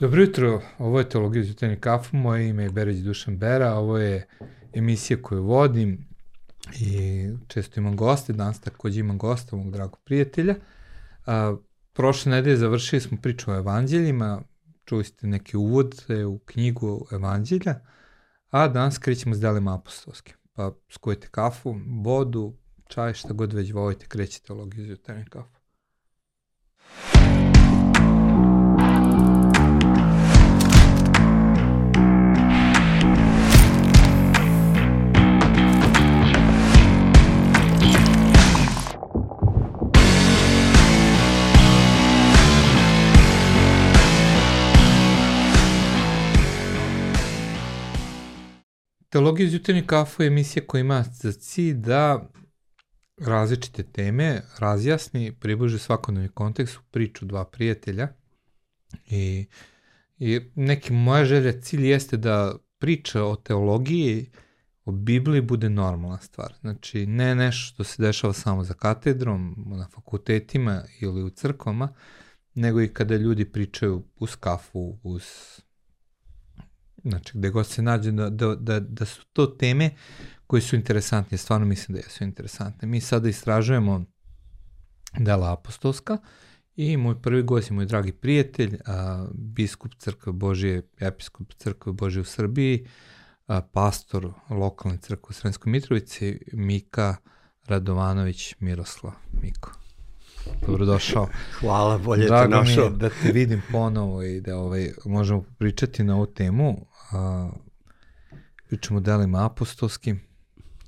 Dobro jutro, ovo je Teologija iz jutarnje kafu, moje ime je Bereć Dušan Bera, ovo je emisija koju vodim i često imam goste, danas takođe imam gosta, mog dragog prijatelja. A, prošle nedelje završili smo priču o evanđeljima, čuli ste neke uvode u knjigu evanđelja, a danas krećemo s delima apostolskim. Pa skujete kafu, vodu, čaj, šta god već volite, krećete teologiju iz jutarnje kafu. Teologija iz jutarnje kafu je emisija koja ima za cilj da različite teme razjasni, približi svakodnevni kontekst u priču dva prijatelja i, i neki moja želja, cilj jeste da priča o teologiji, o Bibliji bude normalna stvar. Znači, ne nešto što se dešava samo za katedrom, na fakultetima ili u crkvama, nego i kada ljudi pričaju uz kafu, uz znači gde god se nađe, da, da, da, da su to teme koje su interesantne, stvarno mislim da jesu interesantne. Mi sada istražujemo dela apostolska i moj prvi gost je moj dragi prijatelj, a, biskup crkve Božije, episkop crkve Božije u Srbiji, a, pastor lokalne crkve u Sremskoj Mitrovici, Mika Radovanović Miroslav. Miko. Dobrodošao. Hvala, bolje Drago te našao. Drago mi je da te vidim ponovo i da ovaj, možemo pričati na ovu temu a, pričamo o delima apostolskim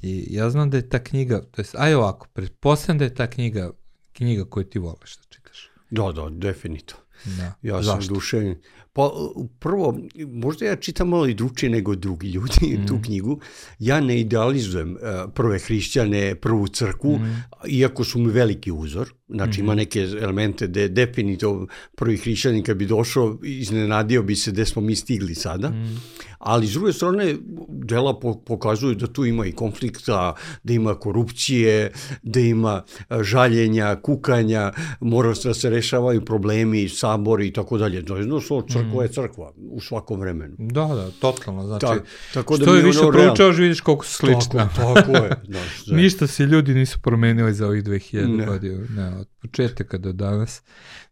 i ja znam da je ta knjiga, to jest, aj ovako, pretpostavljam da je ta knjiga knjiga koju ti voliš da čitaš. Da, da, definitivno. Da. Ja Zašto? sam dušen. Pa prvo, možda ja čitam malo i drugčije nego drugi ljudi mm. tu knjigu. Ja ne idealizujem uh, prve hrišćane, prvu crkvu, mm. iako su mi veliki uzor. Znači mm. ima neke elemente da definitivno prvi hrišćanin kad bi došao, iznenadio bi se gde smo mi stigli sada. Mm ali s druge strane dela pokazuju da tu ima i konflikta, da ima korupcije, da ima žaljenja, kukanja, mora da se rešavaju problemi, sabori i tako dalje. To je jednostavno crkva je crkva u svakom vremenu. Da, da, totalno. Znači, Ta, tako da što je više proučavaš, vidiš koliko su slična. Tako, tako je. Da, da. Ništa se ljudi nisu promenili za ovih 2000 godina. Ne, od početaka do danas.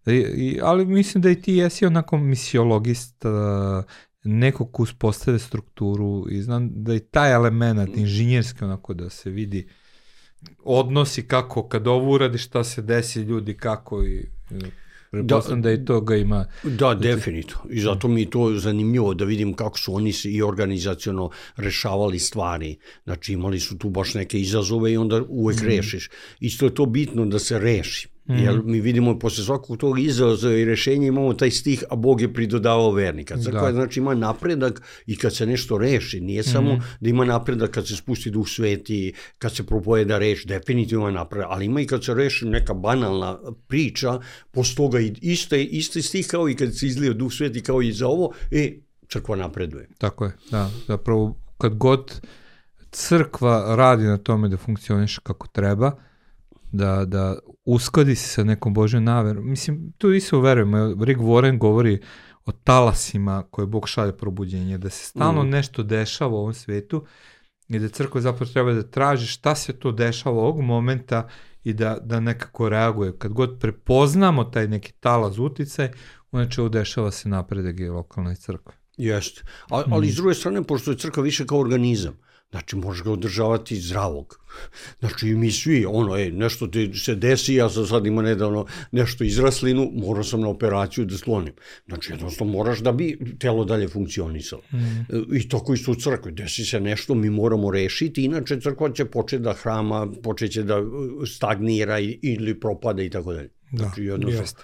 I, i, ali mislim da i ti jesi onako misiologist, neko ko uspostave strukturu i znam da i taj element inženjerski onako da se vidi odnosi kako kad ovo uradi šta se desi ljudi kako i Pretpostavljam da, da i toga ima. Da, definitivno. I zato mi je to zanimljivo da vidim kako su oni se i organizacijono rešavali stvari. Znači imali su tu baš neke izazove i onda uvek mm. rešiš. Isto je to bitno da se reši. Mm -hmm. Jer mi vidimo posle svakog tog izazova i rešenja imamo taj stih, a Bog je pridodavao vernika. Crkva da. znači ima napredak i kad se nešto reši, nije mm -hmm. samo da ima napredak kad se spusti duh sveti, kad se propoveda reč, definitivno ima napredak, ali ima i kad se reši neka banalna priča, posle toga iste, iste stih kao i kad se izlio duh sveti kao i za ovo, e, crkva napreduje. Tako je, da, zapravo kad god crkva radi na tome da funkcioniše kako treba, da, da uskladi se sa nekom Božjom naverom. Mislim, tu i se uverujemo. Rick Warren govori o talasima koje Bog šalje probuđenje, da se stalno mm. nešto dešava u ovom svetu i da crkva zapravo treba da traži šta se to dešava ovog momenta i da, da nekako reaguje. Kad god prepoznamo taj neki talas uticaj, onda će dešava se napredak i lokalne crkve. Jeste. A, ali mm. s druge strane, pošto je crkva više kao organizam, Znači, možeš ga održavati zdravog. Znači, mi svi, ono, e, nešto ti se desi, ja sam sad imao nedavno nešto izraslinu, morao sam na operaciju da slonim. Znači, jednostavno moraš da bi telo dalje funkcionisalo. Mm. I tako isto u crkvi. Desi se nešto, mi moramo rešiti, inače crkva će početi da hrama, počeće da uh, stagnira ili propada i tako dalje. Da, znači, jednostavno... jeste.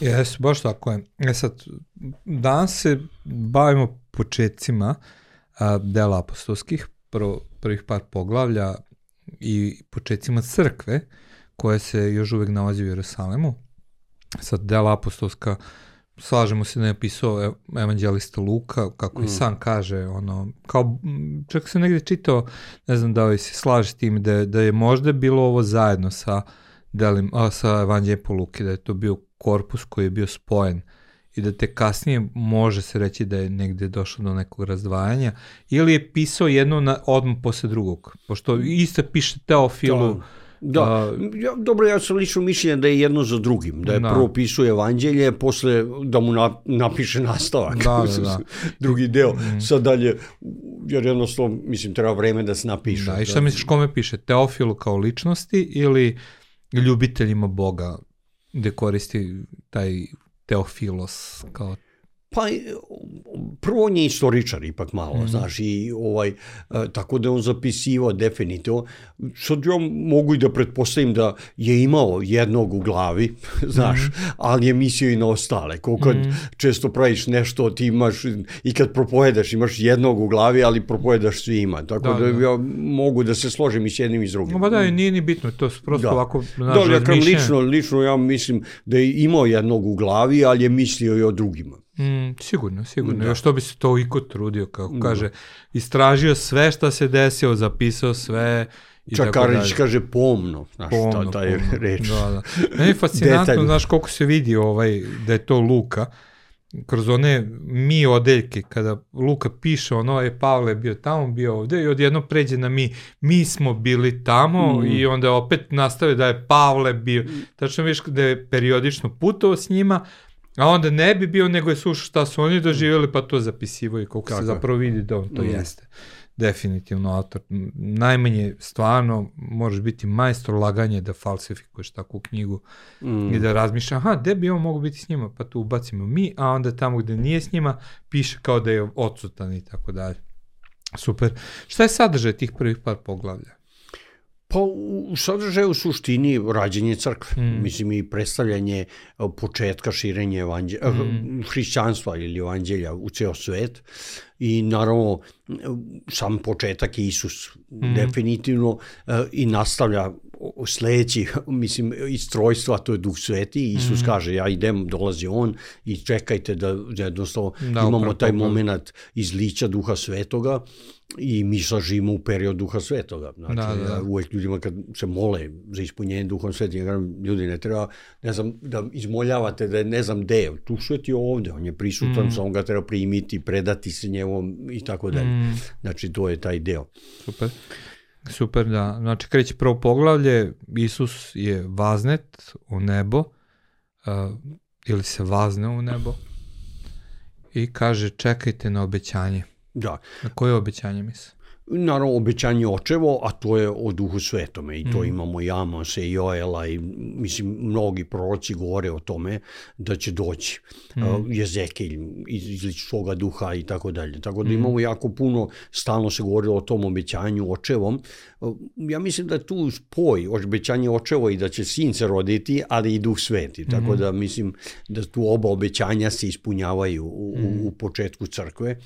Jeste, baš tako je. E sad, danas se bavimo početcima a, dela apostolskih, prvo, prvih par poglavlja i početcima crkve, koje se još uvek nalazi u Jerusalemu. Sad, dela apostolska, slažemo se da je pisao evanđelista Luka, kako mm. i sam kaže, ono, kao, čak se negde čitao, ne znam da li se slaže s tim, da, da je možda bilo ovo zajedno sa, delim, a, sa evanđeljem po Luki, da je to bio korpus koji je bio spojen i da te kasnije može se reći da je negde došlo do nekog razdvajanja ili je pisao jedno na, odmah posle drugog, pošto isto piše Teofilu, da Da, ja, dobro, ja sam lično mišljenja da je jedno za drugim, da je da. prvo pisuje evanđelje, posle da mu na, napiše nastavak, da, da, da. drugi deo, mm. sad dalje, jer jednostavno, mislim, treba vreme da se napiše. Da, i šta da. misliš kome piše, Teofilu kao ličnosti ili ljubiteljima Boga, gde koristi taj Teofilos kao Pa prvo on je istoričar ipak malo, mm. znaš, i ovaj, e, tako da on zapisivao definitivno. Sad ja mogu i da pretpostavim da je imao jednog u glavi, znaš, mm. ali je mislio i na ostale. Ko kad mm. često praviš nešto, ti imaš, i kad propovedaš, imaš jednog u glavi, ali propovedaš svima. Tako da, da, da. ja mogu da se složim i s jednim i s drugim. Ba da, nije ni bitno, to je prosto da. ovako, znaš, da, ja lično, lično ja mislim da je imao jednog u glavi, ali je mislio i o drugima. Mm, sigurno, sigurno. Da. Još to bi se to iko trudio, kako da. kaže, istražio sve šta se desio, zapisao sve I Čak Karić kaže pomno, znaš, pomno, taj pomno. reč. Da, da. Meni je fascinantno, znaš, koliko se vidi ovaj, da je to Luka, kroz one mi odeljke, kada Luka piše ono, je Pavle bio tamo, bio ovde i odjedno pređe na mi, mi smo bili tamo mm. i onda opet nastave da je Pavle bio, tačno viš da je periodično putovao s njima, A onda ne bi bio, nego je slušao šta su oni doživjeli, pa to zapisivo i koliko Kako se zapravo vidi da on to mm. jeste. Definitivno autor. Najmanje stvarno možeš biti majstor laganje da falsifikuješ takvu knjigu mm. i da razmišlja, aha, gde bi on mogu biti s njima, pa tu ubacimo mi, a onda tamo gde nije s njima, piše kao da je odsutan i tako dalje. Super. Šta je sadržaj tih prvih par poglavlja? Pa u sadržaju u suštini rađenje crkve, mm. mislim i predstavljanje e, početka širenja evanđelja, mm. hrišćanstva ili evanđelja u ceo svet i naravno sam početak je Isus mm. definitivno e, i nastavlja sledeći, mislim, istrojstva, to je Duh Sveti, Isus mm. kaže, ja idem, dolazi On i čekajte da, da jednostavno da, imamo taj moment izlića Duha Svetoga i mi sad živimo u period Duha Svetoga. Znači, da, da. Ja uvek ljudima kad se mole za ispunjenje Duhom Svetim, ja kažem, ljudi ne treba, ne znam, da izmoljavate da je ne znam gde, tu Svet je ovde, on je prisutan, mm. samo ga treba primiti, predati se njevom i tako dalje. Mm. Znači, to je taj deo. Super. Super, da. Znači, kreće prvo poglavlje, Isus je vaznet u nebo, uh, ili se vazne u nebo, i kaže čekajte na obećanje. Da. Na koje obećanje misle? Naravno obećanje očevo, a to je o duhu svetome i to mm. imamo i Amose i Joela i mislim mnogi proroci govore o tome da će doći mm. uh, Jezekilj iz svoga duha i tako dalje. Tako da mm. imamo jako puno, stalno se govorilo o tom obećanju očevom. Uh, ja mislim da tu spoj obećanje očevo i da će sin se roditi, ali i duh sveti. Tako mm. da mislim da tu oba obećanja se ispunjavaju u, mm. u, u početku crkve.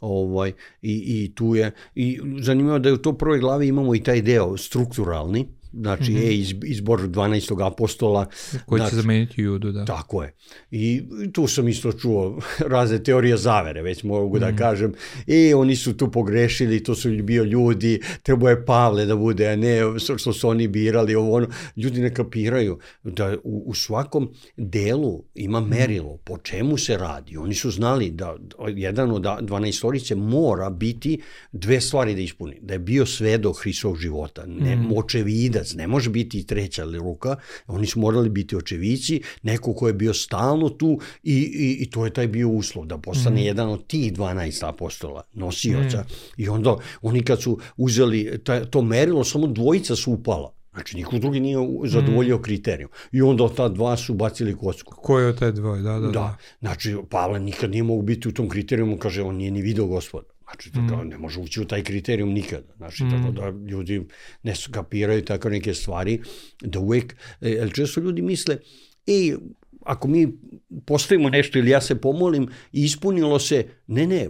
Ovaj, i, I tu je, i zanimljivo da u to prvoj glavi imamo i taj deo strukturalni, znači mm -hmm. je izbor 12. apostola. Koji znači, će zameniti judu, da. Tako je. I tu sam isto čuo razne teorije zavere, već mogu mm -hmm. da kažem, e, oni su tu pogrešili, to su bio ljudi, treba je Pavle da bude, a ne što su oni birali, ovo ono. Ljudi ne kapiraju da u, u svakom delu ima mhm. merilo, po čemu se radi. Oni su znali da jedan od 12 istorice mora biti dve stvari da ispuni. Da je bio svedok Hristovog života, ne mm. očevida otac, ne može biti treća ruka, oni su morali biti očevići, neko ko je bio stalno tu i, i, i to je taj bio uslov, da postane mm. jedan od tih 12 apostola, nosioca. Mm. I onda oni kad su uzeli ta, to merilo, samo dvojica su upala. Znači, niko drugi nije zadovoljio mm. kriterijum. I onda ta dva su bacili kocku. Ko je od te dvoje, da, da, da. Da, znači, Pavle nikad nije mogu biti u tom kriterijumu, kaže, on nije ni video gospoda. Znači, mm. da ne može ući u taj kriterijum nikada. Znači, mm. tako da ljudi ne skapiraju tako neke stvari, da uvek, e, jer često ljudi misle, ej, ako mi postavimo nešto ili ja se pomolim i ispunilo se, ne, ne,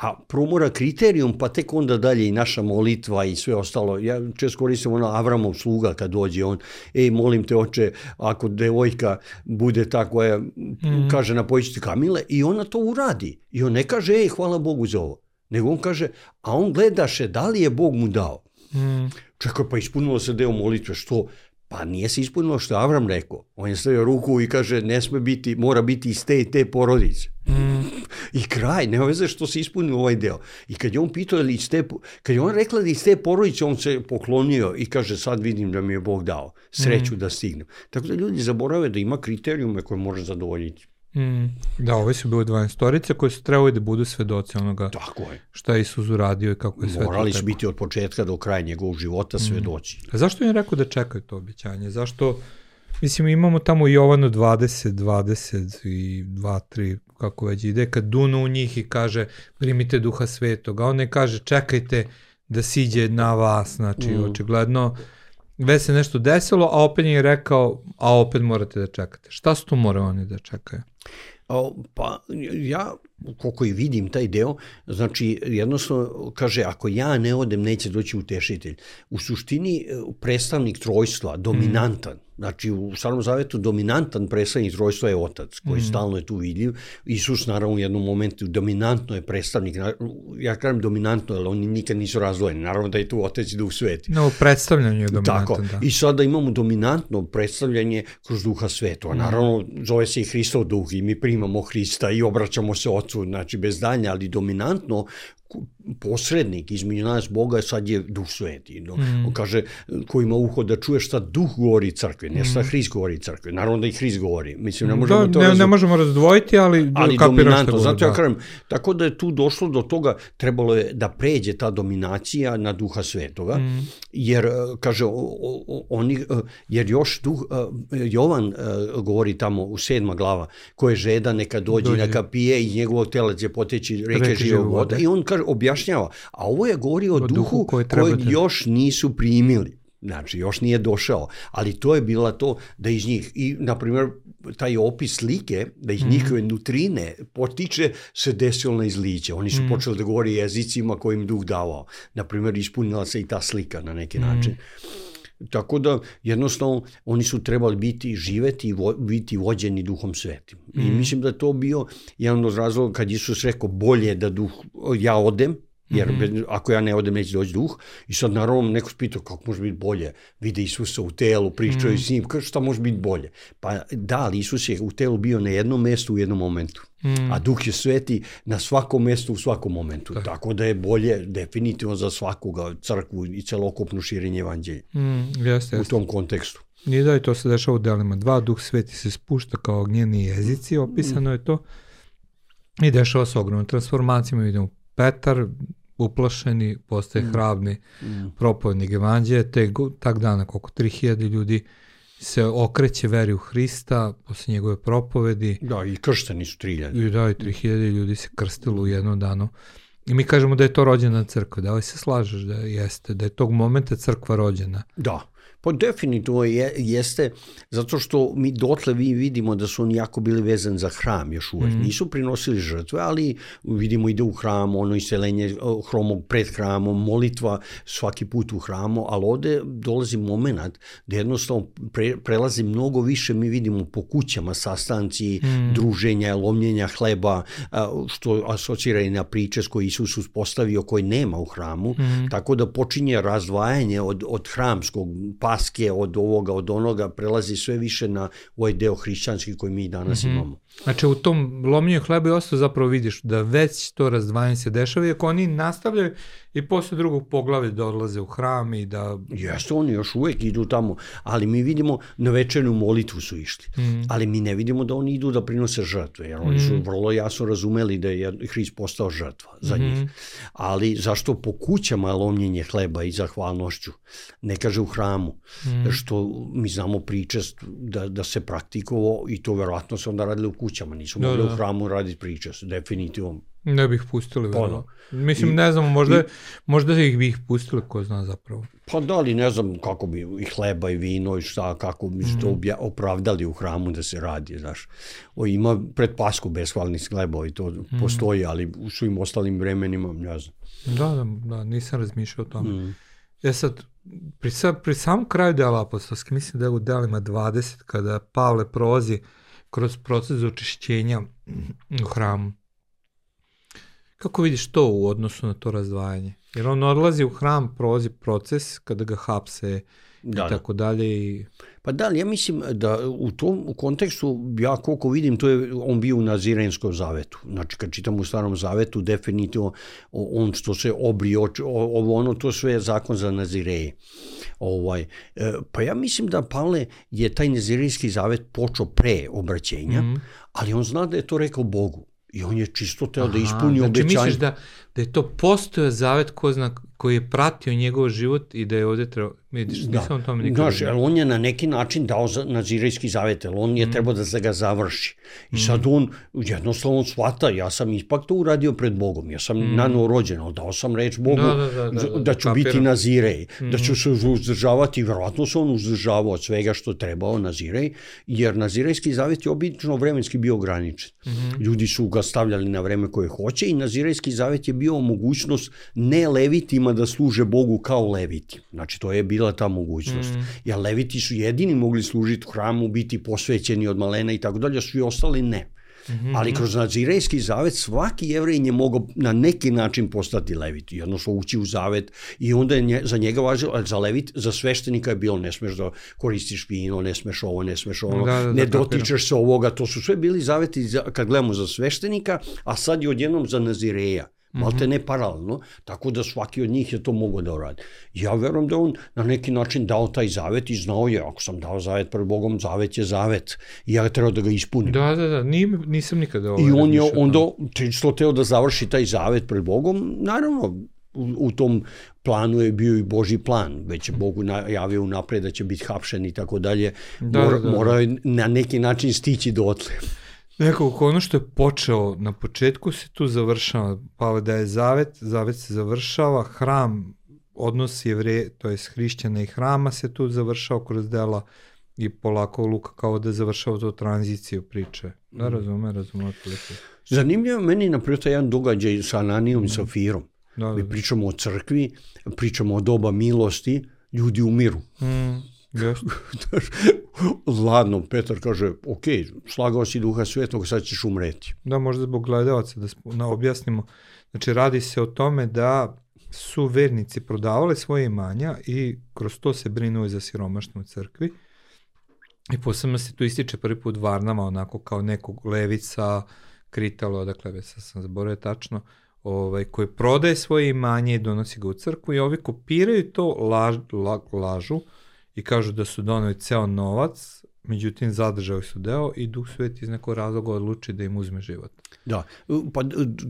a promora kriterijum, pa tek onda dalje i naša molitva i sve ostalo. Ja često koristim ono Avramov sluga kad dođe on, ej, molim te oče, ako devojka bude ta koja mm. kaže napojićete Kamile i ona to uradi. I on ne kaže, ej, hvala Bogu za ovo nego on kaže, a on gledaše da li je Bog mu dao. Mm. Čekaj, pa ispunilo se deo molitve, što? Pa nije se ispunilo što Avram rekao. On je stavio ruku i kaže ne sme biti, mora biti iz te i te porodice. Mm. I kraj, nema veze što se ispunio ovaj deo. I kad je on pitao ili iz te, kad je on rekla da iz te porodice, on se poklonio i kaže sad vidim da mi je Bog dao sreću mm. da stignem. Tako da ljudi zaborave da ima kriterijume koje može zadovoljiti. Mm, da, ove su bile 12 storice koje su trebali da budu svedoci onoga Tako je. šta je Isus uradio i kako je sve Morali su biti od početka do kraja njegovog života mm. svedoci. Mm. A zašto je rekao da čekaju to obećanje? Zašto, mislim, imamo tamo Jovanu 20, 20 i 2, 3, kako već ide, kad dunu u njih i kaže primite duha svetoga, on ne kaže čekajte da siđe na vas, znači mm. očigledno već se nešto desilo, a opet je rekao, a opet morate da čekate. Šta su tu moraju oni da čekaju? O, pa ja, koliko i vidim taj deo, znači jednostavno kaže, ako ja ne odem, neće doći utešitelj. U suštini predstavnik trojstva, dominantan. Znači, u Starom Zavetu dominantan predstavnik trojstva je otac, koji mm. stalno je tu vidljiv. Isus, naravno, u jednom momentu dominantno je predstavnik, ja kažem dominantno, ali oni nikad nisu razdvojeni. Naravno da je tu otac i duh sveti. No, predstavljanje je dominantan, Tako. da. I sada imamo dominantno predstavljanje kroz duha svetova. Mm. Naravno, zove se i Hristov duh i mi primamo Hrista i obraćamo se ocu, znači bez danja, ali dominantno posrednik između nas Boga sad je duh sveti. No, mm. On kaže, ko ima uho da čuje šta duh govori crkve, ne šta mm. Hrist govori crkve. Naravno da i Hrist govori. Mislim, ne mm, možemo da, to ne, ne možemo razdvojiti, ali, ali dominantno. Zato ja da. kažem, tako da je tu došlo do toga, trebalo je da pređe ta dominacija na duha svetoga, mm. jer, e, kaže, oni, e, jer još duh, e, Jovan govori tamo u sedma glava, ko je žeda neka dođe, dođe. neka pije i njegovog tela će poteći reke živog voda. I on kaže, objašnjava. A ovo je govori o, o duhu, duhu koji kojeg još nisu primili. Znači, još nije došao, ali to je bila to da iz njih, i na primjer, taj opis slike, da ih mm. njihove nutrine potiče, se desilo na izliće. Oni su mm. počeli da govori jezicima kojim duh davao. Na primjer, ispunila se i ta slika na neki mm. način. Tako da jednostavno oni su trebali biti živeti i vo, biti vođeni duhom svetim. Mm. I mislim da to bio jedan od razloga kad Isus rekao bolje da duh ja odem Jer mm -hmm. ako ja ne odem, neće doći duh. I sad naravno neko spitao kako može biti bolje. Vide Isusa u telu, pričaju mm -hmm. s njim, kaže šta može biti bolje. Pa da, ali Isus je u telu bio na jednom mestu u jednom momentu. Mm. A duh je sveti na svakom mestu u svakom momentu. Tako, Tako da je bolje definitivno za svakoga crkvu i celokupno širenje evanđelja. Mm, jeste, u tom kontekstu. Nije da je to se dešava u delima. Dva, duh sveti se spušta kao ognjeni jezici, opisano je to. I dešava se ogromnom transformacijama, vidimo Petar, uplašeni, postaje mm. hrabni mm. propovednik evanđelja, te tak dana koliko 3000 ljudi se okreće veri u Hrista posle njegove propovedi. Da, i kršteni su 3000. I da, i 3000 ljudi se krstilo u jednom danu. I mi kažemo da je to rođena crkva. Da li se slažeš da jeste, da je tog momenta crkva rođena? Da, Pa definitivno je, jeste, zato što mi dotle vi vidimo da su oni jako bili vezani za hram još uvek. Mm. Nisu prinosili žrtve, ali vidimo ide u hram, ono iseljenje hromog pred hramom, molitva svaki put u hramu, ali ovde dolazi moment da jednostavno pre, prelazi mnogo više, mi vidimo po kućama sastanci, mm. druženja, lomljenja hleba, što asocira i na priče s koje Isus uspostavio koji nema u hramu, mm. tako da počinje razdvajanje od, od hramskog paske od ovoga, od onoga, prelazi sve više na ovaj deo hrišćanski koji mi danas mm -hmm. imamo. Znači u tom lomljenju hleba i ostalo zapravo vidiš da već to razdvajanje se dešava, iako oni nastavljaju i posle drugog poglavlja da odlaze u hram i da... Jeste, oni još uvek idu tamo, ali mi vidimo na večernu molitvu su išli. Mm. Ali mi ne vidimo da oni idu da prinose žrtve, jer oni su mm. vrlo jasno razumeli da je Hrist postao žrtva za mm -hmm. njih. Ali zašto po kućama lomljenje hleba i zahvalnošću? Ne kaže u hramu, mm. što mi znamo pričest da, da se praktikovao i to verovatno se onda radili u kućama, nisu da, mogli da. u hramu raditi pričest, definitivno Ne bih pustili, pa, Mislim, I, ne znam, možda, i, možda ih bih pustili, ko zna zapravo. Pa da li, ne znam kako bi i hleba i vino i šta, kako bi mm. to obja, opravdali u hramu da se radi, znaš. O, ima pred pasku beshvalni hleba i to mm. postoji, ali u svim ostalim vremenima, ne znam. Da, da, da nisam razmišljao o tome. Mm. E sad, pri, pri samom kraju dela apostolske, mislim da je u delima 20, kada Pavle prolazi kroz proces očišćenja u hramu, Kako vidiš to u odnosu na to razdvajanje? Jer on odlazi u hram, prolazi proces kada ga hapse da, i tako dalje. I... Pa da, ja mislim da u tom u kontekstu, ja koliko vidim, to je on bio u Nazirenskom zavetu. Znači, kad čitam u Starom zavetu, definitivno on što se obri oči, ovo ono, to sve je zakon za Nazireje. Ovaj, e, pa ja mislim da Pavle je taj Nazirejski zavet počeo pre obraćenja, mm -hmm. ali on zna da je to rekao Bogu. I on je čisto teo da ispuni znači obećanje. Misliš da, da je to postoje zavet ko zna, koji je pratio njegov život i da je ovde trebao, vidiš, da. nisam o tome nikada. Znaš, ali on je na neki način dao za, nazirejski zavet, ali on je mm. trebao da se ga završi. I mm. sad on jednostavno shvata, ja sam ipak to uradio pred Bogom, ja sam mm. nano rođen, ali dao sam reč Bogu da, da, da, da, da, da ću kapiram. biti nazirej, mm. da ću se uzdržavati, verovatno se on uzdržavao od svega što trebao nazirej, jer nazirejski zavet je obično vremenski bio ograničen. Mm. Ljudi su ga stavljali na vreme koje hoće i nazirejski zavet je bio mogućnost ne levitima da služe Bogu kao leviti. Znači, to je bila ta mogućnost. Mm. Jer leviti su jedini mogli služiti u hramu, biti posvećeni od malena i tako dalje, svi ostali ne. Mm -hmm. Ali kroz nazirejski zavet svaki jevrej je mogao na neki način postati levit, jednostavno ući u zavet i onda je nje, za njega važilo, ali za levit, za sveštenika je bilo ne smeš da koristiš vino, ne smeš ovo, ne smeš ono, da, da, da, ne dotičeš se ovoga, to su sve bili zaveti za, kad gledamo za sveštenika, a sad je odjednom za nazireja malte ne paralelno, tako da svaki od njih je to mogao da uradi. Ja verujem da on na neki način dao taj zavet i znao je, ako sam dao zavet pred Bogom, zavet je zavet i ja treba da ga ispunim. Da, da, da, Nim, nisam nikada ovaj I on je onda čisto teo da završi taj zavet pred Bogom, naravno, u, u tom planu je bio i Boži plan, već je Bogu najavio unapred da će biti hapšen i tako dalje, da, mora, da, da. mora na neki način stići do otle. Nekako ono što je počeo na početku se tu završava, pa da je zavet, zavet se završava, hram, odnos jevre, to je hrišćana i hrama se tu završava kroz dela i polako Luka kao da završava tu tranziciju priče. Da, mhm. razume, razume otprilike. Zanimljivo meni, na primjer, jedan događaj sa Ananijom i Safirom. Da, da, Mi da. pričamo o crkvi, pričamo o doba milosti, ljudi umiru. Mm Ladno, Petar kaže, ok, slagao si duha svetog, sad ćeš umreti. Da, možda zbog gledalaca da na, objasnimo. Znači, radi se o tome da su vernici prodavali svoje imanja i kroz to se brinuo za siromaštnu crkvi. I posebno se tu ističe prvi put Varnama, onako kao nekog levica, kritalo, dakle, već sam zaboravio tačno, ovaj, koji prodaje svoje imanje i donosi ga u crkvu i ovi kopiraju to, laž, la, lažu, i kažu da su doneli ceo novac, međutim zadržali su deo i Duh Sveti iz nekog razloga odluči da im uzme život. Da, pa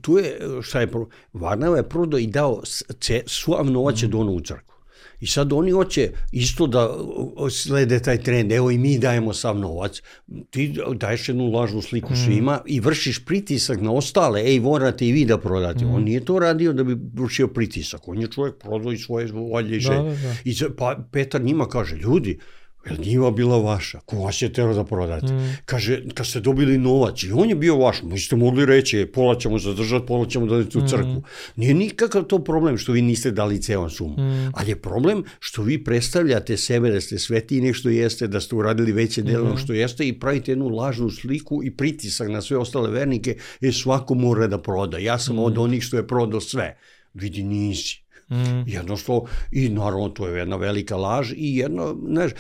tu je, šta je, Varnava je prodao i dao suav novac je mm. dono u crkvu. I sad oni hoće isto da slede taj trend, evo i mi dajemo sav novac, ti daješ jednu lažnu sliku mm. svima i vršiš pritisak na ostale, ej, morate i vi da prodate. Mm. On nije to radio da bi vršio pritisak, on je čovjek prodao i svoje volje i da, da, da. I pa Petar njima kaže, ljudi, Jel njiva bila vaša? Ko vas je tero da prodate? Mm. Kaže, kad ste dobili novac i on je bio vaš, mi ste mogli reći, e, pola ćemo zadržati, pola ćemo dati u mm. crkvu. Mm. Nije nikakav to problem što vi niste dali ceo sum. Mm. Ali je problem što vi predstavljate sebe da ste sveti nešto jeste, da ste uradili veće delo mm. što jeste i pravite jednu lažnu sliku i pritisak na sve ostale vernike, jer svako mora da proda. Ja sam mm. od onih što je prodao sve. Vidi, nisi. Mm. Jednostavno, i naravno to je jedna velika laž i jedno, znaš,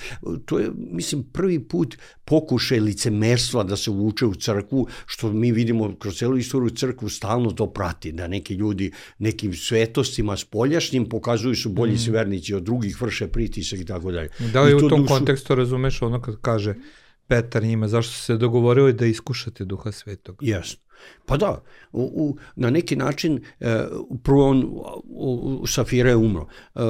to je, mislim, prvi put pokušaj licemerstva da se uvuče u crkvu, što mi vidimo kroz celu istoriju crkvu stalno to prati, da neki ljudi nekim svetostima spoljašnjim pokazuju su bolji mm. vernici od drugih, vrše pritisak i tako dalje. Da li u tom dušu... kontekstu razumeš ono kad kaže Petar njima, zašto su se dogovorili da iskušate duha svetog? Jasno. Pa da, u, u, na neki način, e, prvo on, u, u, Safira je umro. E,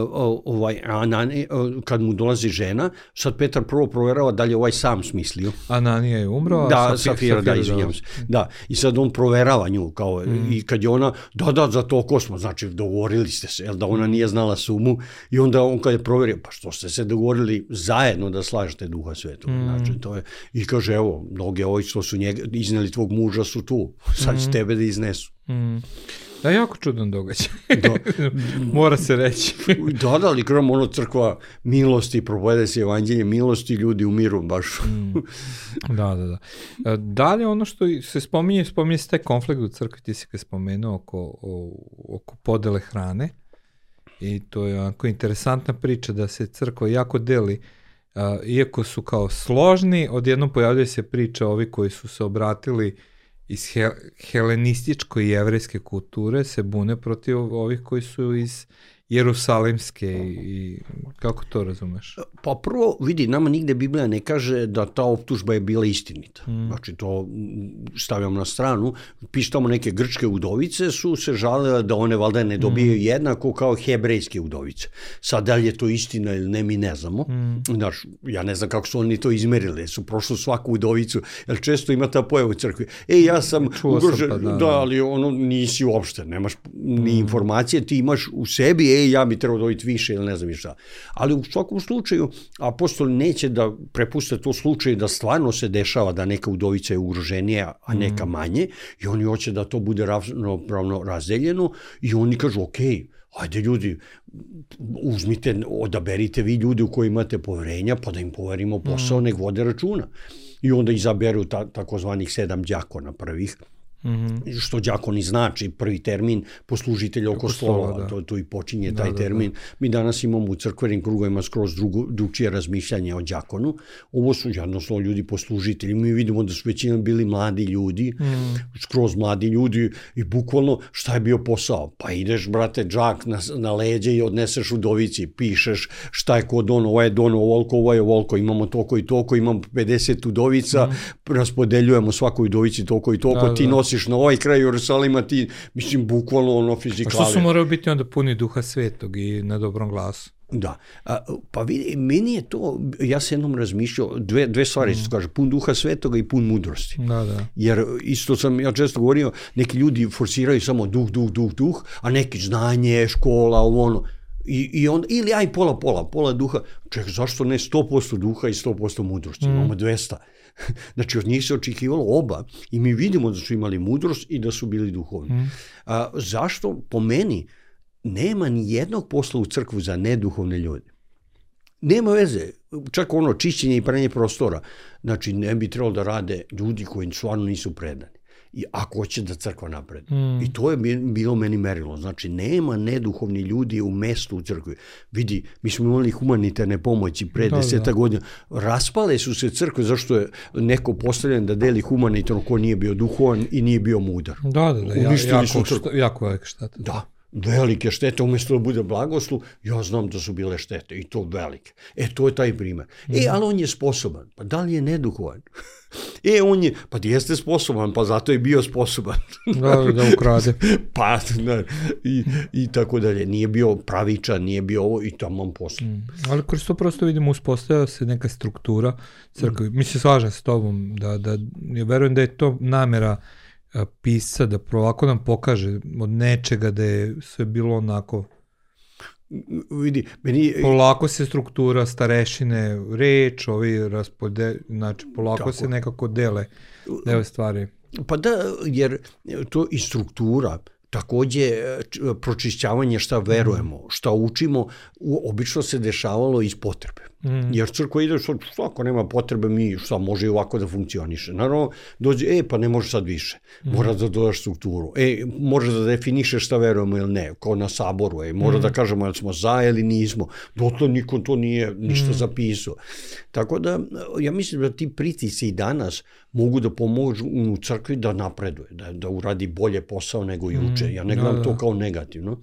ovaj, Anani, e, kad mu dolazi žena, sad Petar prvo proverava da li je ovaj sam smislio. Ananija je umro, da, a Safira, Safira, da, izvinjam se. Da, i sad on proverava nju, kao, mm. i kad je ona, da, da, za to smo, znači dogovorili ste se, jel da ona nije znala sumu, i onda on kad je proverio, pa što ste se dogovorili zajedno da slažete duha svetog, mm. znači to je, i kaže, evo, mnoge ovi što su njega, izneli tvog muža su tu, sad će mm. tebe da iznesu. Mm. Da, jako čudan događaj. Da. Mora se reći. da, da, ali krom ono crkva milosti, propovede se evanđelje milosti, ljudi umiru baš. mm. Da, da, da. E, dalje ono što se spominje, spominje se taj konflikt u crkvi, ti si ga spomenuo oko, o, oko podele hrane. I to je onako interesantna priča da se crkva jako deli, uh, iako su kao složni, odjednom pojavljuje se priča ovi koji su se obratili iz he helenističko i jevrejske kulture se bune protiv ovih koji su iz Jerusalimske i, i kako to razumeš? Pa prvo, vidi, nama nigde Biblija ne kaže da ta optužba je bila istinita. Mm. Znači, to stavljam na stranu. Piš tamo neke grčke udovice su se žalile da one valjda ne dobijaju mm. jednako kao hebrejske udovice. Sad, da li je to istina ili ne, mi ne znamo. Mm. Znaš, ja ne znam kako su oni to izmerili. Su prošlo svaku udovicu, jer često ima ta pojava u crkvi. E, ja sam ugrožen, pa, da, da, ali ono nisi uopšte, nemaš ni mm. informacije, ti imaš u sebi, ej, ja bi trebao dobiti više ili ne znam šta. Ali u svakom slučaju, apostol neće da prepuste to slučaj da stvarno se dešava da neka udovica je ugroženija, a neka mm. manje, i oni hoće da to bude ravnopravno razdeljeno, i oni kažu, okej, okay, ajde ljudi, uzmite, odaberite vi ljudi u koji imate poverenja, pa da im poverimo posao, mm. nek vode računa. I onda izaberu ta, takozvanih sedam džakona prvih, Mm -hmm. Što đakoni znači, prvi termin poslužitelja oko slova, da. to, to i počinje da, taj da, termin. Da. Mi danas imamo u crkvenim krugovima skroz drugo, drugčije razmišljanje o đakonu. Ovo su jednostavno ljudi poslužitelji. Mi vidimo da su većina bili mladi ljudi, mm. skroz mladi ljudi i bukvalno šta je bio posao? Pa ideš, brate, džak na, na leđe i odneseš u dovici, pišeš šta je ko dono, ovo je dono ovoliko, ovo je ovoliko, imamo toko i toko, imamo 50 udovica, mm. raspodeljujemo svakoj udovici toko i toko, da, ti da. Nosiš na ovaj kraj Jerusalima, ti, mislim, bukvalno ono fizikale. A što su morao biti onda puni duha svetog i na dobrom glasu? Da, a, pa vidi, meni je to, ja se jednom razmišljao, dve, dve stvari, mm. kaže, pun duha svetoga i pun mudrosti. Da, da. Jer isto sam, ja često govorio, neki ljudi forsiraju samo duh, duh, duh, duh, a neki znanje, škola, ovo ono, I, i on, ili aj pola, pola, pola duha, ček, zašto ne 100% duha i 100% mudrosti, mm. imamo 200. Znači, od njih se očekivalo oba i mi vidimo da su imali mudrost i da su bili duhovni. Mm. A, zašto? Po meni nema ni jednog posla u crkvu za neduhovne ljude. Nema veze, čak ono čišćenje i pranje prostora. Znači, ne bi trebalo da rade ljudi koji stvarno nisu predani i ako hoće da crkva napred. Mm. I to je bilo meni merilo. Znači, nema neduhovni ljudi u mestu u crkvi. Vidi, mi smo imali humanitarne pomoći pre da, deseta da. godina. Raspale su se crkve zašto je neko postavljen da deli humanitarno ko nije bio duhovan i nije bio mudar. Da, da, da. Ja, jako, šta, jako velike štete. Da velike štete, umjesto da bude blagoslov, ja znam da su bile štete i to velike. E, to je taj primer. E, mhm. ali on je sposoban. Pa da li je neduhovan? E, on je, pa jeste sposoban, pa zato je bio sposoban. da, da ukrade. pa, da, i, i tako dalje. Nije bio pravičan, nije bio ovo i tamo posao. Mm. Ali kroz to prosto vidimo uspostavlja se neka struktura crkve. Mm. Mi se slažem s tobom, da, da, ja verujem da je to namera pisca da ovako nam pokaže od nečega da je sve bilo onako vidi, meni... Polako se struktura starešine, reč, ovi raspode, znači polako Tako. se nekako dele, dele stvari. Pa da, jer to i struktura, takođe pročišćavanje šta verujemo, šta učimo, obično se dešavalo iz potrebe. Mm. Jer crkva ide što, ako nema potrebe mi šta može i ovako da funkcioniše. Naravno dođe e pa ne može sad više. Mm. Mora da dodaš strukturu. E može da definiše šta verujemo ili ne, kao na saboru. E mora mm. da kažemo jel smo za ili nismo. Dotle niko to nije ništa mm. zapisao. Tako da ja mislim da ti pritisci i danas mogu da pomožu u crkvi da napreduje, da, da uradi bolje posao nego juče. Mm. Ja ne gledam da, da. to kao negativno.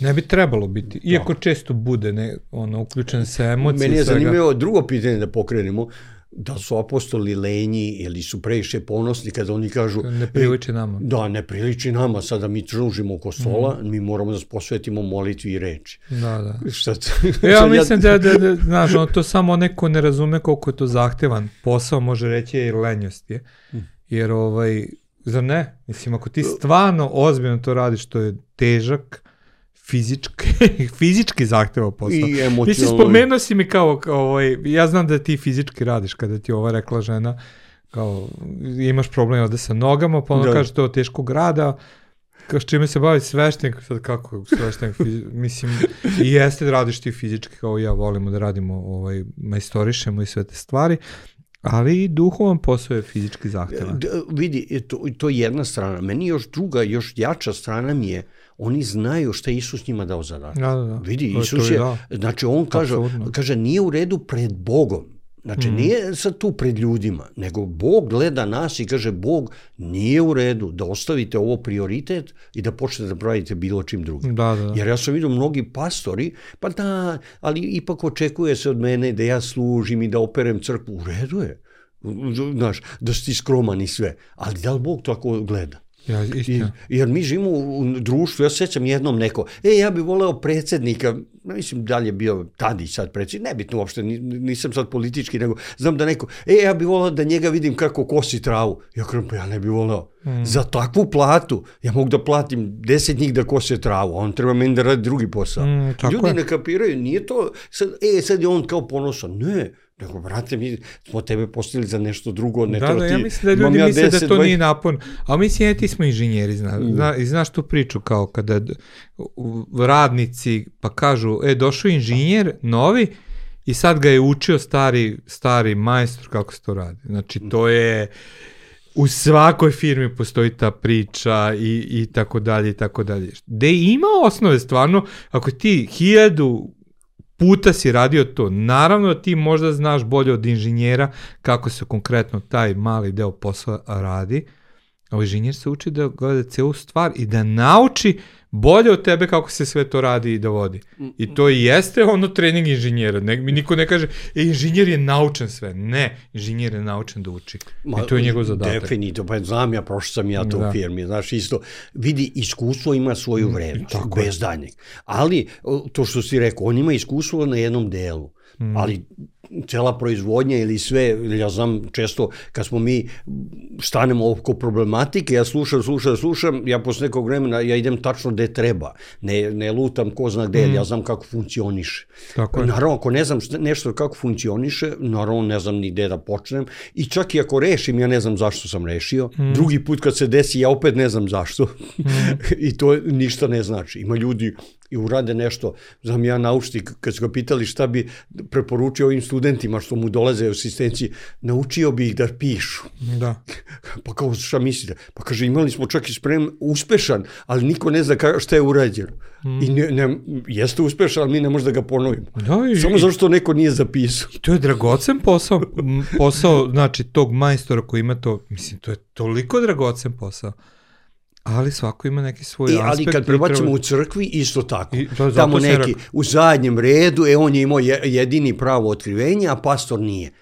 Ne bi trebalo biti, iako da. često bude ne, ono, uključen se emocije. Meni je zanimljivo drugo pitanje da pokrenemo, da su apostoli lenji ili su previše ponosni kada oni kažu ne priliči nama. Da, ne priliči nama, sada mi tružimo oko stola, mm. mi moramo da posvetimo molitvi i reči. Da, da. Šta to? ja mislim da, da, da znaš, ono, to samo neko ne razume koliko je to zahtevan posao, može reći je i lenjost je. Mm. Jer ovaj, za ne? Mislim, ako ti stvarno ozbiljno to radiš, to je težak, fizički, fizički zahteva posao. I emocionalno. Mislim, spomenuo si mi kao, kao ovaj, ja znam da ti fizički radiš kada ti ova rekla žena, kao imaš problem ovde sa nogama, pa ona da. kaže to je teškog rada, kao s čime se bavi sveštenik, sad kako sveštenik, mislim, i jeste da radiš ti fizički kao ja volimo da radimo, ovaj, majstorišemo i sve te stvari, Ali i duhovan posao je fizički zahtevan. Vidi, to, to je jedna strana. Meni još druga, još jača strana mi je, oni znaju šta Isus njima dao zadatak. Da, da, da. Vidi, to Isus je, da. znači on kaže, kaže, nije u redu pred Bogom. Znači, mm. nije sad tu pred ljudima, nego Bog gleda nas i kaže, Bog nije u redu da ostavite ovo prioritet i da počnete da pravite bilo čim drugim. Da, da, da. Jer ja sam vidio mnogi pastori, pa da, ali ipak očekuje se od mene da ja služim i da operem crkvu. U redu je, znaš, da si skroman i sve. Ali da li Bog tako gleda? Ja, I, jer mi živimo u društvu, ja sećam jednom neko, e, ja bih voleo predsednika, mislim, da li je bio Tadić sad predsjednik, nebitno uopšte, nisam sad politički, nego znam da neko, e, ja bih voleo da njega vidim kako kosi travu. Ja kažem, pa ja ne bih voleo. Mm. Za takvu platu, ja mogu da platim deset njih da kose travu, a on treba meni da radi drugi posao. Mm, Ljudi je. ne kapiraju, nije to, sad, e, sad je on kao ponosan. Ne, Nego, brate, mi smo tebe postavili za nešto drugo, ne da, da, ja mislim da ljudi misle da to 20... nije napon. A mislim, ja ti smo inženjeri, zna, mm. zna, i znaš tu priču kao kada radnici pa kažu, e, došao inženjer novi i sad ga je učio stari, stari majstor kako se to radi. Znači, to je u svakoj firmi postoji ta priča i, i tako dalje i tako dalje. De ima osnove stvarno, ako ti hiljadu puta si radio to. Naravno ti možda znaš bolje od inženjera kako se konkretno taj mali deo posla radi, a inženjer se uči da gleda celu stvar i da nauči bolje od tebe kako se sve to radi i da vodi. I to i jeste ono trening inženjera. Ne, mi niko ne kaže, e, inženjer je naučen sve. Ne, inženjer je naučen da uči. Ma, I to je njegov zadatak. Definitivno, pa znam ja, prošao sam ja to da. u firmi. Znaš, isto, vidi, iskustvo ima svoju mm, vrednost, Tako bez danjeg. Ali, to što si rekao, on ima iskustvo na jednom delu. Mm. Ali cela proizvodnja ili sve, ja znam često kad smo mi stanemo oko problematike, ja slušam, slušam, slušam, ja posle nekog vremena ja idem tačno gde treba, ne, ne lutam ko zna gde, mm. ja znam kako funkcioniše. Tako je. Naravno, ako ne znam nešto kako funkcioniše, naravno ne znam ni gde da počnem i čak i ako rešim, ja ne znam zašto sam rešio, mm. drugi put kad se desi, ja opet ne znam zašto mm. i to ništa ne znači. Ima ljudi i urade nešto, znam ja naučnik, kad su ga pitali šta bi preporučio ovim studentima što mu dolaze u asistenciji, naučio bi ih da pišu. Da. Pa kao šta mislite? Pa kaže imali smo čak i sprem uspešan, ali niko ne zna šta je urađeno. Mm. I ne, ne, jeste uspešan, ali mi ne možemo da ga ponovimo. Da, i, Samo zašto neko nije zapisao. I to je dragocen posao, posao, znači tog majstora koji ima to, mislim, to je toliko dragocen posao. Ali svako ima neki svoj I, e, aspekt. Ali kad prebacimo treba... u crkvi, isto tako. I, to, Tamo neki u zadnjem redu, e, on je imao jedini pravo otkrivenje, a pastor nije.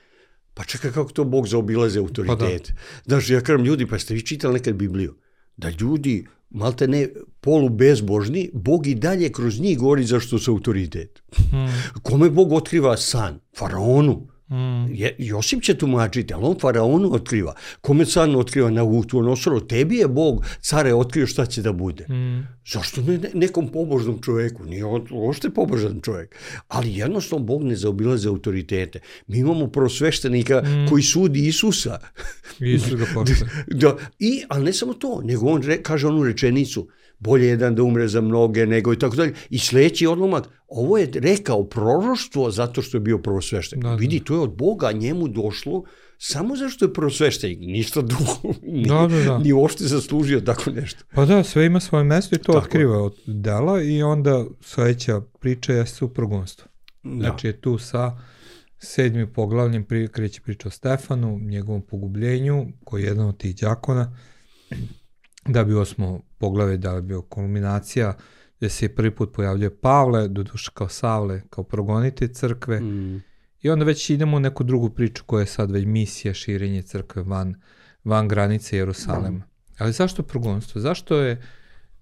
Pa čekaj kako to Bog zaobilaze autoritet. Pa da. Znaš, ja kažem ljudi, pa ste vi čitali nekad Bibliju? Da ljudi, malte ne polu bezbožni, Bog i dalje kroz njih govori zašto su autoritet. Hmm. Kome Bog otkriva san? Faraonu. Mm. Je, Josip će tumačiti, ali on faraonu otkriva. Kome car otkriva na Utuonosoro? Tebi je Bog, care, otkrio šta će da bude. Mm. Zašto ne, nekom pobožnom čoveku? Nije on ošte pobožan čovek. Ali jednostavno Bog ne zaobilaze autoritete. Mi imamo prosveštenika mm. koji sudi Isusa. Isus ga da, I, ali ne samo to, nego on re, kaže onu rečenicu, bolje jedan da umre za mnoge nego i tako dalje. I sledeći odlomak, ovo je rekao proroštvo zato što je bio prvosveštenik. Da, da. Vidi, to je od Boga njemu došlo samo zašto je prvosveštenik, ništa drugo. Ni, da, da, da. ni uopšte zaslužio tako nešto. Pa da, sve ima svoje mesto i to tako. otkriva od dela i onda sledeća priča je suprugonstvo. Da. Znači je tu sa sedmi poglavljem pri, kreće priča o Stefanu, njegovom pogubljenju, koji je jedan od tih džakona, da bi osmo poglave da bi bio kulminacija gde se prvi put pojavljuje Pavle, doduše kao Savle, kao progonite crkve mm. i onda već idemo u neku drugu priču koja je sad već misija širenje crkve van, van granice Jerusalema. Mm. Ali zašto progonstvo? Zašto je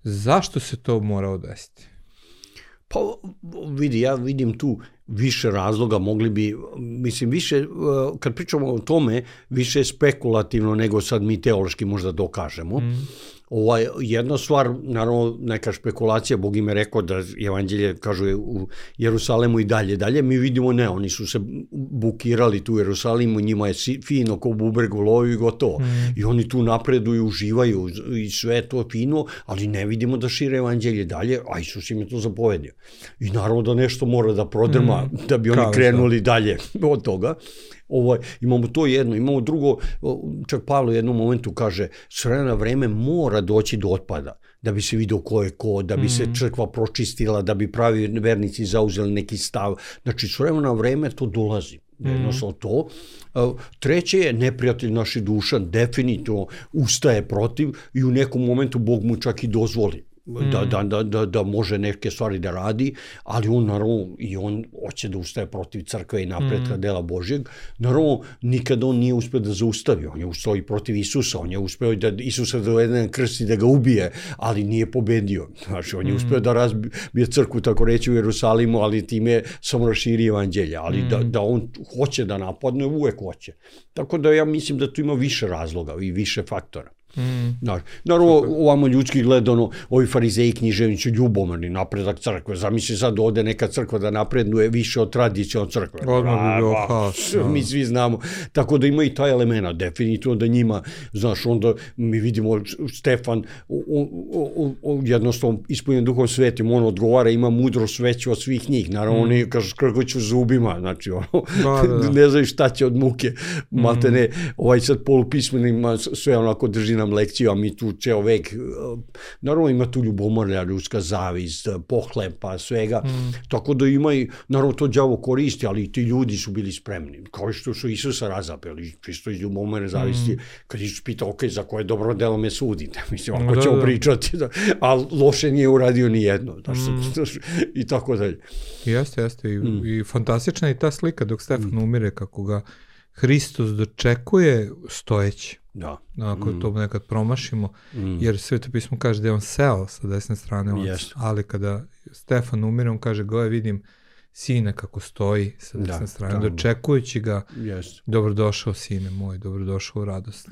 zašto se to mora odvesti? Pa vidi, ja vidim tu više razloga, mogli bi, mislim, više, kad pričamo o tome, više spekulativno nego sad mi teološki možda dokažemo. Mm. Ovaj, jedna stvar, naravno neka špekulacija, Bog im je rekao da evanđelje, kažu je u Jerusalemu i dalje, dalje, mi vidimo ne, oni su se bukirali tu u Jerusalimu, njima je fino ko bubreg u loju i gotovo. Mm. I oni tu napreduju, uživaju i sve to fino, ali ne vidimo da šire evanđelje dalje, a Isus im je to zapovedio. I naravno da nešto mora da prodrma, mm. da bi oni Kao krenuli da. dalje od toga. Ovaj, imamo to jedno, imamo drugo, čak Pavlo u jednom momentu kaže, s vremena vreme mora doći do otpada da bi se vidio ko je ko, da bi mm. se crkva pročistila, da bi pravi vernici zauzeli neki stav. Znači, s vremena vreme to dolazi. Mm. Jednostavno to. Treće je, neprijatelj naši duša definitivno ustaje protiv i u nekom momentu Bog mu čak i dozvoli da, da, da, da, da može neke stvari da radi, ali on naravno i on hoće da ustaje protiv crkve i napretka mm. dela Božjeg. Naravno, nikada on nije uspeo da zaustavi, on je ustao i protiv Isusa, on je uspeo da Isusa dovede na krst i da ga ubije, ali nije pobedio. Znači, on je mm. uspeo da razbije crkvu, tako reći, u Jerusalimu, ali time samo raširi evanđelja, ali mm. da, da on hoće da napadne, uvek hoće. Tako da ja mislim da tu ima više razloga i više faktora. Mm. Znaš, naravno, ovamo ljudski gledano, ovi farizeji književnici ljubomorni napredak crkve. Zamisli sad ode neka crkva da napreduje više od tradicije crkve. Odmah bi bio haos. Da. Mi svi znamo. Tako da ima i taj elemena, definitivno da njima, znaš, onda mi vidimo Stefan o, o, o, jednostavno ispunjen duhom svetim, on odgovara, ima mudro sveće od svih njih. Naravno, mm. oni kažu skrgoću zubima, znači, ono, da, da, da. ne znaju šta će od muke. Mm. Malte ne, ovaj sad polupismenima sve onako drži na nam lekciju, a mi tu ceo vek, e, naravno ima tu ljubomorja, ljudska zavist, pohlepa, svega, mm. tako da ima i, naravno to đavo koristi, ali ti ljudi su bili spremni, kao što su Isusa razapeli, čisto iz ljubomorne zavisti, mm. kad Isus pita, ok, za koje dobro delo me sudite, mislim, ako da, ćemo da. pričati, da, a loše nije uradio ni jedno, da, mm. i tako dalje. Jeste, jeste, i, mm. i fantastična je ta slika dok Stefan mm. umire, kako ga Hristos dočekuje stojeći. Da. Ako mm. to nekad promašimo, mm. jer sveto pismo kaže da je on seo sa desne strane, on, yes. ali kada Stefan umire, on kaže, goje vidim sine kako stoji sa desne da, strane, tamo. dočekujući ga, yes. dobrodošao sine moj, dobrodošao u radost.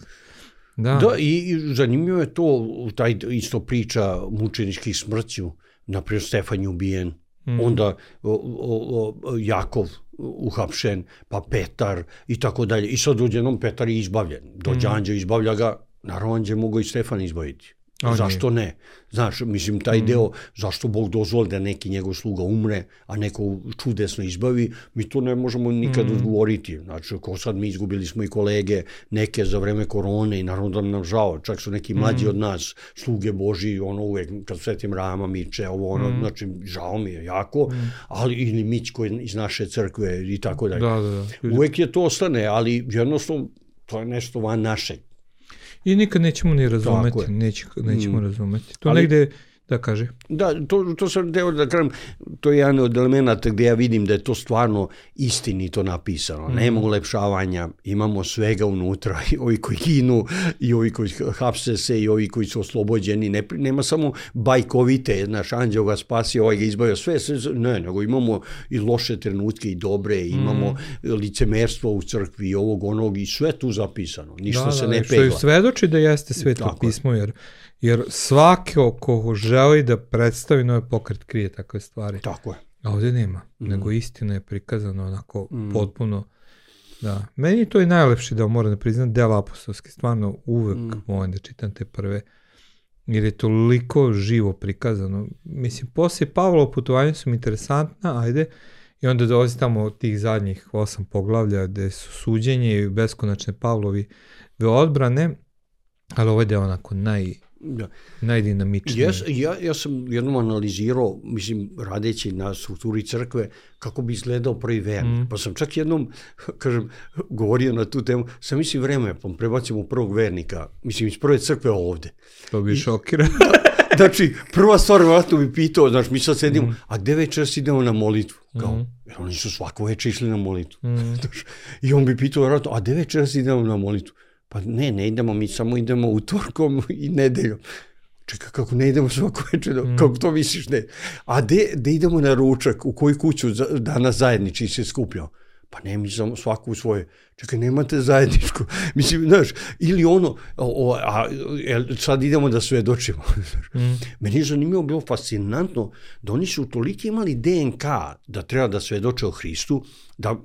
Da. da, i, i zanimljivo je to, taj isto priča mučeničkih smrću, naprijed Stefan je ubijen, mm. onda o, o, o, Jakov uhapšen, pa Petar i tako dalje. I sad odjednom Petar je izbavljen. Dođe mm. Anđe, izbavlja ga, naravno Anđe mogu i Stefan izbaviti. A zašto ne? Znaš, mislim, taj mm. deo, zašto Bog dozvoli da neki njegov sluga umre, a neko čudesno izbavi, mi to ne možemo nikad mm. odgovoriti. Znači, ko sad mi izgubili smo i kolege, neke za vreme korone i naravno da nam žao, čak su neki mlađi mm. od nas, sluge Boži, ono uvek, kad svetim rama miče, ovo ono, mm. znači, žao mi je jako, mm. ali ili Mić koji iz naše crkve i tako dalje. Da, da, da. Uvek je to ostane, ali jednostavno, to je nešto van našeg. I nikad nećemo ni razumeti, neće, nećemo mm. razumeti. To Ali, negde Da, kaže. Da, to, to sam teo da kažem, to je jedan od elemenata gde ja vidim da je to stvarno istinito napisano. Mm. Nema ulepšavanja, imamo svega unutra, i ovi koji ginu, i ovi koji hapse se, i ovi koji su oslobođeni. Ne, nema samo bajkovite, znaš, anđeo ga spasio, ovaj ga izbavio, sve, sve, ne, nego imamo i loše trenutke i dobre, imamo mm. licemerstvo u crkvi, i ovog, onog, i sve tu zapisano. Ništa da, se da, ne pegla. Što i svedoči da jeste sveto pismo, jer Jer svako ko želi da predstavi novi pokret krije takve stvari. Tako je. A ovdje nema, mm. nego istina je prikazana onako mm. potpuno Da. Meni to i najlepši deo, moram da priznam, deo apostolski. Stvarno uvek mm. volim da čitam te prve, jer je toliko živo prikazano. Mislim, poslije Pavlova putovanja su mi interesantna, ajde, i onda dolazi tamo tih zadnjih osam poglavlja gde su suđenje i beskonačne Pavlovi odbrane, ali ovo je deo onako naj, Da. Najdinamičniji. Ja, ja, ja sam jednom analizirao, mislim, radeći na strukturi crkve, kako bi izgledao prvi vernik. Mm. Pa sam čak jednom, kažem, govorio na tu temu, sam mislim vreme, pa prebacimo prvog vernika, mislim, iz prve crkve ovde. To bi šokira. Da, znači, prva stvar, vratno bi pitao, znaš, mi sad sedimo, mm. a gde večeras idemo na molitvu? Kao, mm. jer oni su svako večer išli na molitvu. Mm. I on bi pitao, vratno, a gde večeras idemo na molitvu? Pa ne, ne idemo, mi samo idemo utorkom i nedeljom. Čekaj, kako ne idemo svako večer, mm. kako to misliš ne? A de, de idemo na ručak, u koju kuću danas zajednički se skupljamo? Pa ne, mi samo svaku u svoje. Čekaj, nemate zajedničku. Mislim, znaš, ili ono, o, a, sad idemo da svedočimo. mm. Meni je zanimljivo bilo fascinantno da oni su toliki imali DNK da treba da svedoče o Hristu, da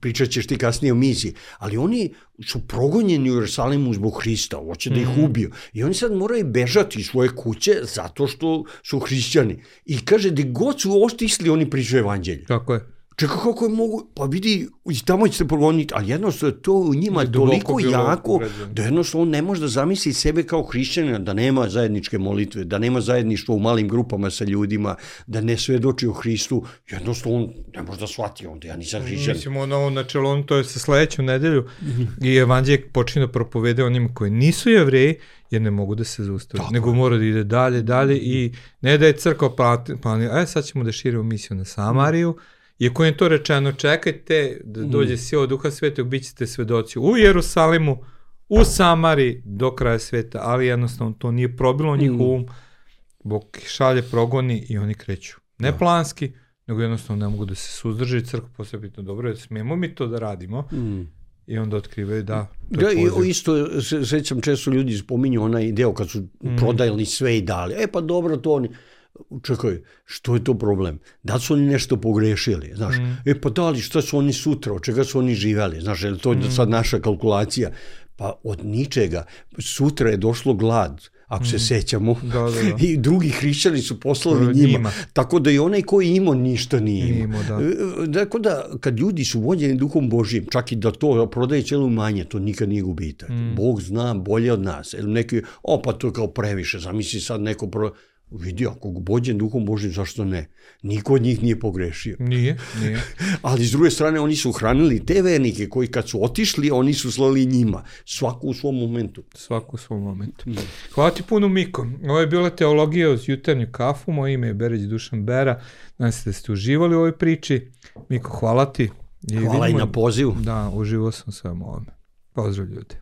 pričat ćeš ti kasnije o misiji, ali oni su progonjeni u Jerusalimu zbog Hrista, hoće da ih mhm. ubiju. I oni sad moraju bežati iz svoje kuće zato što su hrišćani. I kaže, gde god su ostisli, oni pričaju evanđelje. Tako je. Čekaj kako je mogu, pa vidi, tamo ćete progoniti, ali jednostavno to u njima je toliko jako, uređen. da jednostavno on ne može da zamisli sebe kao hrišćanina, da nema zajedničke molitve, da nema zajedništvo u malim grupama sa ljudima, da ne svedoči o Hristu, jednostavno on ne može da shvati onda, ja nisam hrišćanin. Mislim, ono, načelo, on to je sa sledećom nedelju mm -hmm. i evanđelje počinje da propovede onima koji nisu jevreji, jer ne mogu da se zaustavi, nego mora da ide dalje, dalje i ne da je crkva planira, e sad ćemo da širimo misiju na Samariju, iako je to rečeno, čekajte da mm. dođe mm. od Duha Svetog, bit ćete svedoci u Jerusalimu, u Samari do kraja sveta, ali jednostavno to nije probilo njihov mm. um, Bog šalje progoni i oni kreću. Ne da. planski, nego jednostavno ne mogu da se suzdrži crkva posebno dobro, smijemo mi to da radimo, mm I onda otkrivaju da... Da, i isto, se, sećam, često ljudi spominju onaj deo kad su mm. prodajali sve i dali. E pa dobro, to oni... Čekaj, što je to problem? Da su oni nešto pogrešili, znaš? Mm. E pa da li, šta su oni sutra, od čega su oni živeli? Znaš, je li to mm. sad naša kalkulacija? Pa od ničega. Sutra je došlo glad ako se mm. sećamo. Da, da, da. I drugi hrišćani su poslali njima. njima. Tako da i onaj koji imao ništa nije imao. da. E, tako da kad ljudi su vođeni duhom Božim, čak i da to prodaje celu manje, to nikad nije gubitak. Mm. Bog zna bolje od nas. Neki, o pa to je kao previše, zamisli sad neko pro Vidi, ako bođen duhom Božim, zašto ne? Niko od njih nije pogrešio. Nije, nije. Ali s druge strane, oni su hranili te vernike koji kad su otišli, oni su slali njima. Svaku u svom momentu. Svaku u svom momentu. Mm. Hvala ti puno, Miko. Ovo je bila teologija uz jutarnju kafu. Moje ime je Bereć Dušan Bera. Nadam se da ste uživali u ovoj priči. Miko, hvala ti. I hvala vidimo, i na pozivu. Da, uživao sam sve ovome. Pozdrav ljudi.